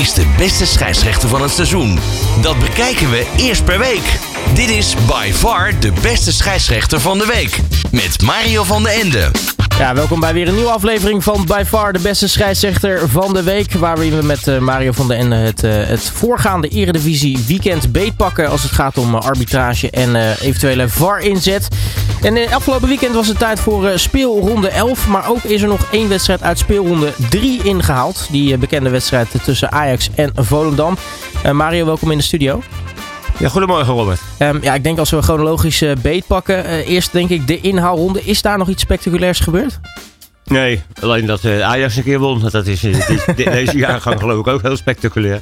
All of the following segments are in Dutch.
is de beste scheidsrechter van het seizoen? Dat bekijken we eerst per week. Dit is by far de beste scheidsrechter van de week. Met Mario van den Ende. Ja, welkom bij weer een nieuwe aflevering van By Far de beste scheidsrechter van de week. Waarin we met uh, Mario van den Ende het, uh, het voorgaande Eredivisie weekend beetpakken als het gaat om uh, arbitrage en eventuele VAR-inzet. En afgelopen weekend was het tijd voor speelronde 11. Maar ook is er nog één wedstrijd uit speelronde 3 ingehaald. Die bekende wedstrijd tussen Ajax en Volendam. Mario, welkom in de studio. Ja, goedemorgen Robert. Um, ja, ik denk als we chronologisch uh, beet pakken. Uh, eerst denk ik de inhaalronde. Is daar nog iets spectaculairs gebeurd? Nee, alleen dat uh, Ajax een keer won. Dat is deze jaargang geloof ik ook heel spectaculair.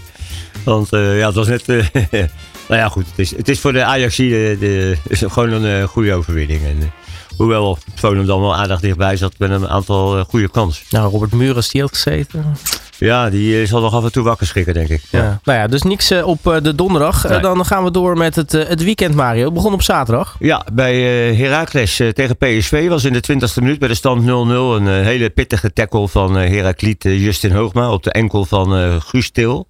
Want ja, het was net... nou ja, goed. Het is, het is voor de Ajax de, de, is gewoon een goede overwinning. En, hoewel Volendam wel aardig dichtbij zat met een aantal goede kansen. Nou, Robert Muren die ook gezeten. Ja, die zal nog af en toe wakker schrikken, denk ik. Ja. Nou ja, dus niks uh, op uh, de donderdag. Nee. Dan gaan we door met het, het weekend, Mario. Het begon op zaterdag. Ja, bij Heracles tegen PSV was in de 20e minuut bij de stand 0-0 een hele pittige tackle van Herakliet Justin Hoogma op de enkel van Guus Til.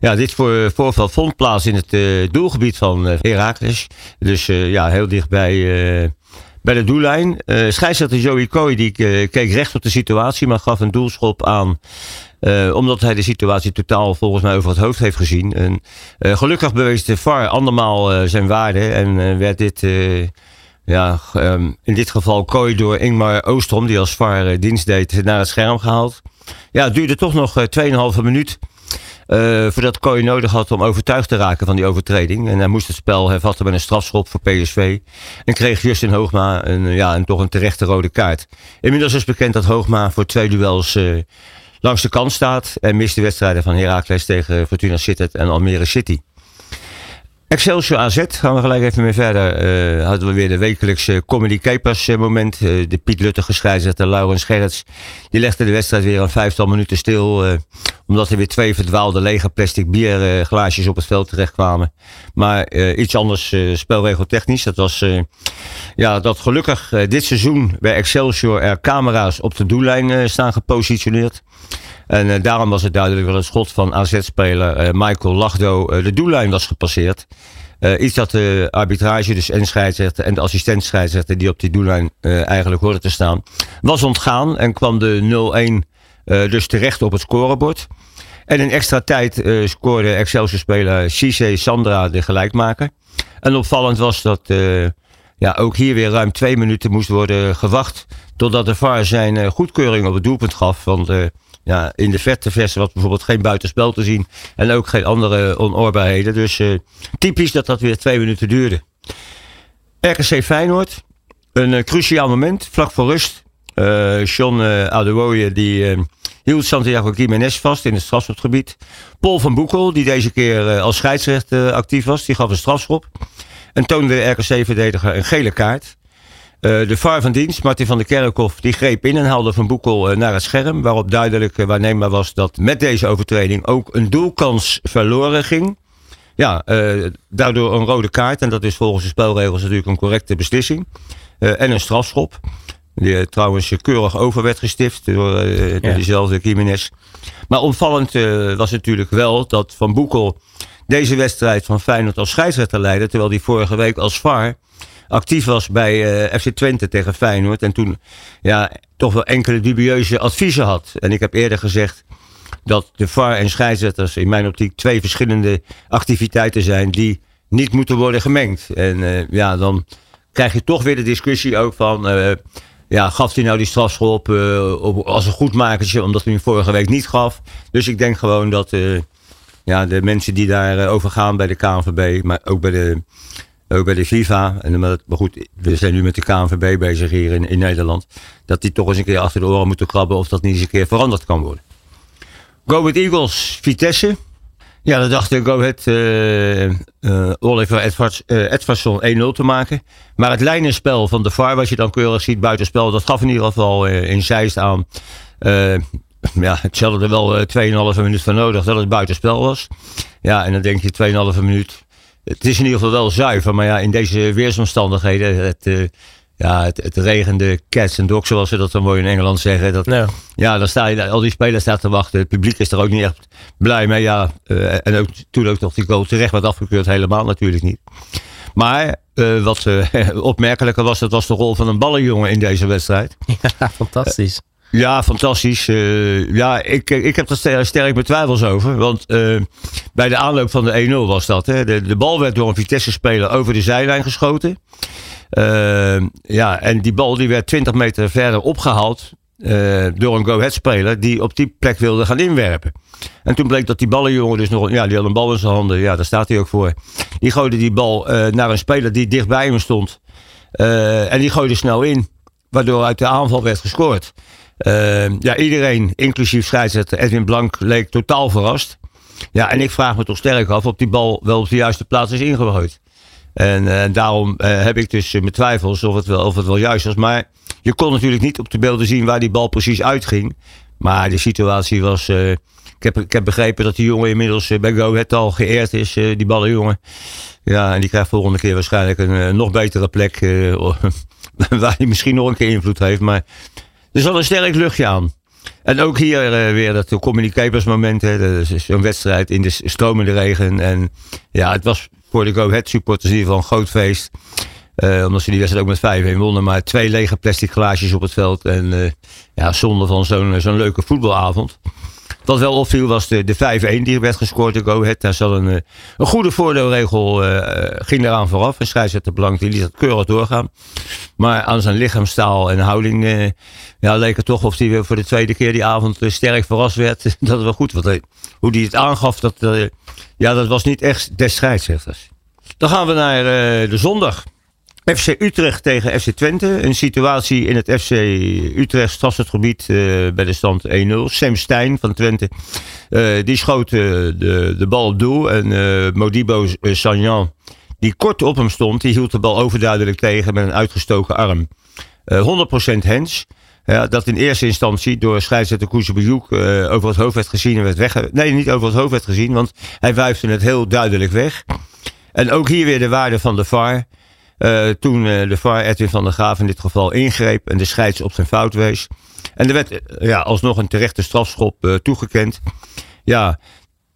Ja, dit voor, voorval vond plaats in het doelgebied van Heracles. Dus ja, heel dichtbij bij de doellijn. Uh, scheidsrechter Joey Coy die uh, keek recht op de situatie, maar gaf een doelschop aan. Uh, omdat hij de situatie totaal volgens mij over het hoofd heeft gezien. En, gelukkig bewees de VAR andermaal zijn waarde en werd dit... ja, um, in dit geval Kooi door Ingmar Oostrom, die als VAR dienst deed, naar het scherm gehaald. Ja, het duurde toch nog 2,5 minuut voordat Kooi nodig had om overtuigd te raken van die overtreding. En hij moest het spel hervatten met een strafschop voor PSV. En kreeg Justin Hoogma een, ja, een, toch een terechte rode kaart. Inmiddels is bekend dat Hoogma voor twee duels langs de kant staat. En mist de wedstrijden van Heracles tegen Fortuna Sittard en Almere City. Excelsior AZ, gaan we gelijk even mee verder. Uh, hadden we weer de wekelijkse Comedy Capers moment. Uh, de Piet Lutte gescheidsrechter Laurens Gerrits. Die legde de wedstrijd weer een vijftal minuten stil. Omdat er weer twee verdwaalde lege plastic bierglaasjes op het veld terechtkwamen. Maar iets anders spelregeltechnisch. Dat was ja, dat gelukkig dit seizoen bij Excelsior er camera's op de doellijn staan gepositioneerd. En uh, daarom was het duidelijk dat het schot van AZ-speler uh, Michael Lachdo uh, de doellijn was gepasseerd. iets dat de arbitrage, dus en scheidsrechter en de assistent scheidsrechter die op die doellijn eigenlijk hoorden te staan, was ontgaan en kwam de 0-1 dus terecht op het scorebord. En in extra tijd scoorde Excelsior-speler Cisse Sandra de gelijkmaker. En opvallend was dat ja, ook hier weer ruim twee minuten moest worden gewacht totdat de VAR zijn goedkeuring op het doelpunt gaf. Want ja, in de verte versen was bijvoorbeeld geen buitenspel te zien. En ook geen andere onoorbaarheden. Dus uh, typisch dat dat weer twee minuten duurde. RKC Feyenoord. Een uh, cruciaal moment, vlak voor rust. Uh, John Adewoye die hield Santiago Jiménez vast in het strafschopgebied. Paul van Boekel, die deze keer als scheidsrechter actief was, die gaf een strafschop. En toonde de RKC-verdediger een gele kaart. Uh, de VAR van dienst, Martin van der Kerkhoff, die greep in en haalde Van Boekel uh, naar het scherm. Waarop duidelijk uh, waarneembaar was dat met deze overtreding ook een doelkans verloren ging. Ja, daardoor een rode kaart. En dat is volgens de spelregels natuurlijk een correcte beslissing. en een strafschop. Die trouwens keurig over werd gestift door, ja. door diezelfde Jiménez. Maar opvallend was natuurlijk wel dat Van Boekel deze wedstrijd van Feyenoord als scheidsrechter leidde. Terwijl die vorige week als VAR actief was bij uh, FC Twente tegen Feyenoord. En toen ja, toch wel enkele dubieuze adviezen had. En ik heb eerder gezegd dat de VAR en scheidsrechters in mijn optiek twee verschillende activiteiten zijn die niet moeten worden gemengd. En uh, ja, dan krijg je toch weer de discussie ook van... Uh, ja, gaf hij nou die strafschop op, als een goedmakertje, omdat hij hem vorige week niet gaf. Dus ik denk gewoon dat ja, de mensen die daar over gaan bij de KNVB, maar ook bij de ook bij de FIFA. Maar goed, we zijn nu met de KNVB bezig hier in, Nederland. Dat die toch eens een keer achter de oren moeten krabben of dat niet eens een keer veranderd kan worden. Go with Eagles, Vitesse. Ja, dan dacht Go Ahead uh, uh, Oliver Edwards, uh, Edwardson 1-0 te maken. Maar het lijnenspel van de VAR, wat je dan keurig ziet buitenspel, dat gaf in ieder geval in Zeist aan. ja, het er wel 2,5 minuut van nodig dat het buitenspel was. Ja, en dan denk je 2,5 minuut het is in ieder geval wel zuiver. Maar ja, in deze weersomstandigheden, het, uh, ja, het, het regende cats en dogs, zoals ze dat zo mooi in Engeland zeggen. Dat, Ja. Ja, dan sta je, al die spelers staan te wachten. Het publiek is er ook niet echt blij mee. Ja, eh, en ook, toen ook nog die goal terecht werd afgekeurd. Helemaal natuurlijk niet. Maar eh, wat eh, opmerkelijker was, dat was de rol van een ballenjongen in deze wedstrijd. Ja, fantastisch. Ja, fantastisch. Eh, ja, ik, ik heb er ster- sterk mijn twijfels over. Want eh, bij de aanloop van de 1-0 was dat. Hè. De, bal werd door een Vitesse-speler over de zijlijn geschoten. Eh, ja, en die bal die werd 20 meter verder opgehaald eh, door een go-ahead-speler die op die plek wilde gaan inwerpen. En toen bleek dat die ballenjongen dus nog... Ja, die had een bal in zijn handen. Ja, daar staat hij ook voor. Die gooide die bal eh, naar een speler die dicht bij hem stond. Eh, en die gooide snel in. Waardoor uit de aanval werd gescoord. Eh, ja, iedereen, inclusief scheidsrechter Edwin Blank, leek totaal verrast. Ja, en ik vraag me toch sterk af of die bal wel op de juiste plaats is ingegooid. En eh, daarom eh, heb ik dus eh, mijn twijfels of het, wel, of het wel juist was. Maar je kon natuurlijk niet op de beelden zien waar die bal precies uitging. Maar de situatie was... ik, heb, ik heb begrepen dat die jongen inmiddels bij Go al geëerd is, die ballenjongen. Ja, en die krijgt volgende keer waarschijnlijk een nog betere plek. waar hij misschien nog een keer invloed heeft. Maar er zat een sterk luchtje aan. En ook hier eh, weer dat Dat is zo'n wedstrijd in de stromende regen. En ja, het was voor de Go Ahead supporters in ieder geval een groot feest. Eh, omdat ze die wedstrijd ook met 5-1 wonnen. Maar twee lege plastic glaasjes op het veld. En eh, ja, zonde van zo'n zo'n leuke voetbalavond. Wat wel opviel was de, de 5-1 die werd gescoord door Go Ahead. Daar zat een, eh, een goede voordeelregel, eh, ging eraan vooraf. En scheidsrechter Blank die liet dat keurig doorgaan. Maar aan zijn lichaamstaal en houding eh, ja, leek het toch of hij weer voor de tweede keer die avond sterk verrast werd. dat het wel goed was. Hoe hij het aangaf, dat, ja, dat was niet echt des scheidsrechters. Dan gaan we naar de zondag. FC Utrecht tegen FC Twente. Een situatie in het FC Utrecht stadsgebied uh, bij de stand 1-0. Sam Stein van Twente. Uh, die schoot uh, de, de bal op doel. En Modibo Sagnan, die kort op hem stond, die hield de bal overduidelijk tegen met een uitgestoken arm. 100% hens. Ja, dat in eerste instantie door scheidsrechter Koesjebejoek uh, over het hoofd werd gezien en werd weg. Nee, niet over het hoofd werd gezien, want hij wuifde het heel duidelijk weg. En ook hier weer de waarde van de VAR. Uh, toen uh, de VAR Edwin van der Graaf in dit geval ingreep en de scheids op zijn fout wees. En er werd uh, ja, alsnog een terechte strafschop toegekend. Ja,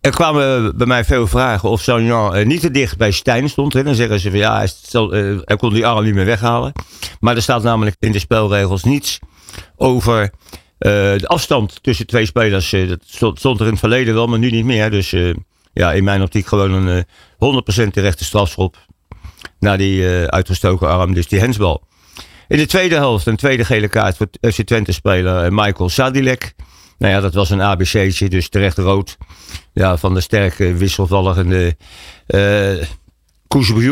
er kwamen bij mij veel vragen of Sagnan niet te dicht bij Stijn stond. Hè. Dan zeggen ze van ja, hij, kon die arm niet meer weghalen. Maar er staat namelijk in de spelregels niets over de afstand tussen twee spelers. dat stond, stond, er in het verleden wel, maar nu niet meer. Dus ja, in mijn optiek gewoon een 100% terechte strafschop naar die uh, uitgestoken arm, dus die hensbal. In de tweede helft een tweede gele kaart voor FC Twente speler uh, Michael Sadilek. Nou ja, dat was een ABC'tje, dus terecht rood. Ja, van de sterke wisselvallige uh,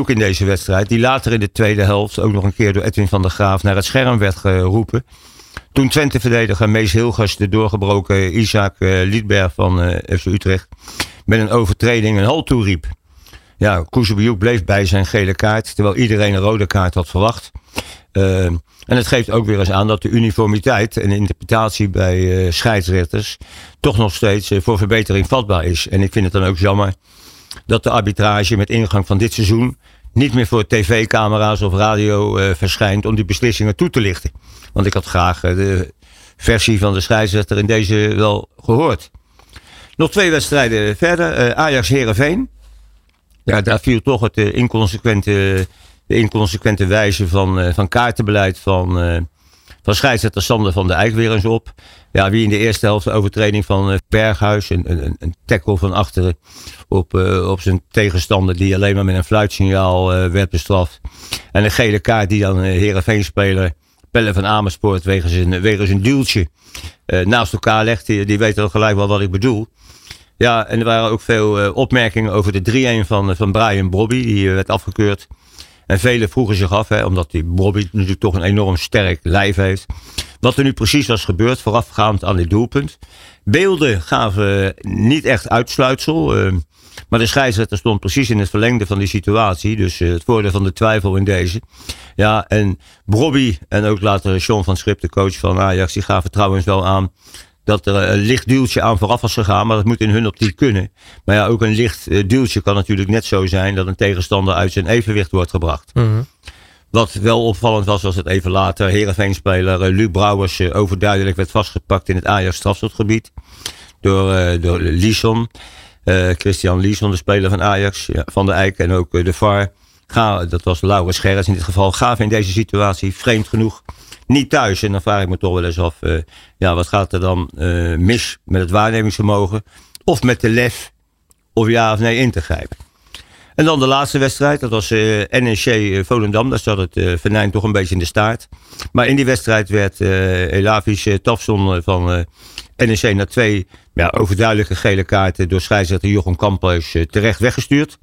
in deze wedstrijd. Die later in de tweede helft ook nog een keer door Edwin van der Graaf naar het scherm werd geroepen. Toen Twente-verdediger Mees Hilgers de doorgebroken Isaac Liedberg van FC Utrecht met een overtreding een halt toeriep. Ja, Koesbejoek bleef bij zijn gele kaart, terwijl iedereen een rode kaart had verwacht. Uh, en het geeft ook weer eens aan dat de uniformiteit en interpretatie bij uh, scheidsrechters toch nog steeds uh, voor verbetering vatbaar is. En ik vind het dan ook jammer dat de arbitrage met ingang van dit seizoen niet meer voor tv-camera's of radio uh, verschijnt om die beslissingen toe te lichten. Want ik had graag de versie van de scheidsrechter in deze wel gehoord. Nog twee wedstrijden verder. Uh, Ajax-Herenveen. Ja, daar viel toch het uh, inconsequente, de inconsequente wijze van, uh, van kaartenbeleid van, uh, van scheidsrechter Sander van de Eyck weer eens op. Ja, wie in de eerste helft de overtreding van Berghuis, een, een, een tackle van achteren op, op zijn tegenstander die alleen maar met een fluitsignaal werd bestraft. En een gele kaart die dan Heerenveen-speler Pelle van Amersfoort wegens een, wegens een duwtje naast elkaar legt. Die, die weten gelijk wel wat ik bedoel. Ja, en er waren ook veel uh, opmerkingen over de 3-1 van, van Brian Brobby. Die uh, werd afgekeurd. En velen vroegen zich af, hè, omdat die Brobby natuurlijk toch een enorm sterk lijf heeft. Wat er nu precies was gebeurd voorafgaand aan dit doelpunt. Beelden gaven niet echt uitsluitsel. Maar de scheidsrechter stond precies in het verlengde van die situatie. Dus het voordeel van de twijfel in deze. Ja, en Brobby en ook later Sean van Schip, de coach van Ajax, die gaven trouwens wel aan dat er een licht duwtje aan vooraf was gegaan, maar dat moet in hun optiek kunnen. Maar ja, ook een licht duwtje kan natuurlijk net zo zijn dat een tegenstander uit zijn evenwicht wordt gebracht. Mm -hmm. Wat wel opvallend was, was het even later Heerenveen-speler uh, Luc Brouwers overduidelijk werd vastgepakt in het Ajax strafschotgebied. Door, uh, door Christian Liesson, de speler van Ajax, ja, van de Eijk en ook de VAR. Ga, dat was Laurens Gerrits in dit geval, gaven in deze situatie vreemd genoeg niet thuis. En dan vraag ik me toch wel eens af, ja, wat gaat er dan mis met het waarnemingsvermogen? Of met de lef, of ja of nee in te grijpen. En dan de laatste wedstrijd, dat was uh, NEC Volendam. Daar zat het uh, venijn toch een beetje in de staart. Maar in die wedstrijd werd uh, Elavisch Tafson van NEC na twee ja, overduidelijke gele kaarten door scheidsrechter Jochem Kamphuis terecht weggestuurd.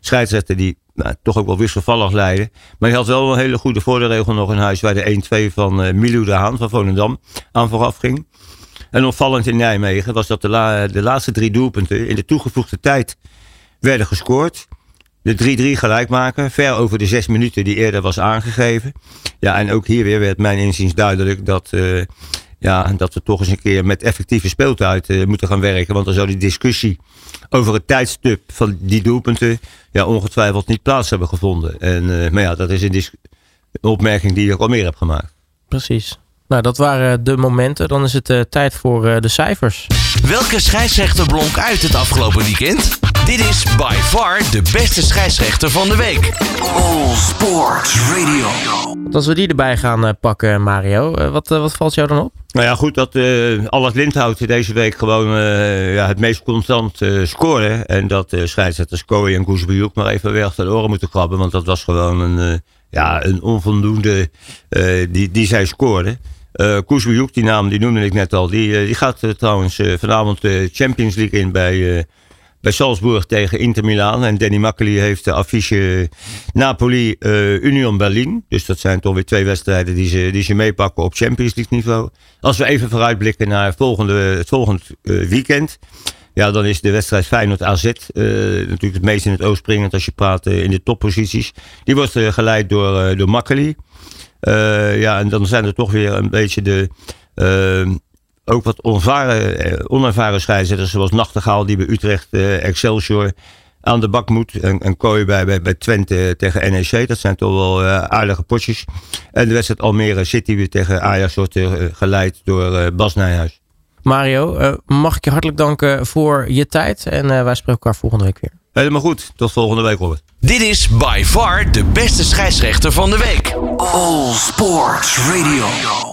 Scheidsrechter die nou, toch ook wel wisselvallig leidde. Maar hij had wel een hele goede voordeelregel nog in huis waar de 1-2 van uh, Milou de Haan van Volendam aan vooraf ging. En opvallend in Nijmegen was dat de, la de laatste drie doelpunten in de toegevoegde tijd werden gescoord de 3-3 gelijk maken. Ver over de zes minuten die eerder was aangegeven. Ja, en ook hier weer werd mijn inziens duidelijk dat, uh, ja, dat we toch eens een keer met effectieve speeltijd uh, moeten gaan werken. Want dan zou die discussie over het tijdstip van die doelpunten ja, ongetwijfeld niet plaats hebben gevonden. En, uh, maar ja, dat is een, een opmerking die ik al meer heb gemaakt. Precies. Nou, dat waren de momenten. Dan is het uh, tijd voor uh, de cijfers. Welke scheidsrechter blonk uit het afgelopen weekend? Dit is by far de beste scheidsrechter van de week. All Sports Radio. Als we die erbij gaan uh, pakken, Mario, wat, wat valt jou dan op? Nou ja, goed dat uh, Allard Lindhout deze week gewoon ja, het meest constant scoren. En dat uh, scheidsrechters Kooi en Koesbejoek maar even weer achter de oren moeten krabben. Want dat was gewoon een, ja, een onvoldoende die, die zij scoorden. Uh, die naam die noemde ik net al, die, die gaat trouwens vanavond de Champions League in bij bij Salzburg tegen Inter Milaan. En Danny Makkely heeft de affiche Napoli uh, Union Berlin. Dus dat zijn toch weer twee wedstrijden die ze, die ze meepakken op Champions League niveau. Als we even vooruitblikken naar volgende, het volgende uh, weekend. Ja, dan is de wedstrijd Feyenoord AZ uh, natuurlijk het meest in het oog springend als je praat in de topposities. Die wordt geleid door, door ja, en dan zijn er toch weer een beetje de ook wat onervaren, eh, onervaren scheidsrechters zoals Nachtegaal die bij Utrecht uh, Excelsior aan de bak moet. En, en Kooi bij, bij, bij Twente tegen NEC. Dat zijn toch wel uh, aardige potjes. En de wedstrijd Almere City weer tegen Ajax wordt uh, geleid door uh, Bas Nijhuis. Mario, mag ik je hartelijk danken voor je tijd. En wij spreken elkaar volgende week weer. Helemaal goed. Tot volgende week, Robert. Dit is by far de beste scheidsrechter van de week. All Sports Radio.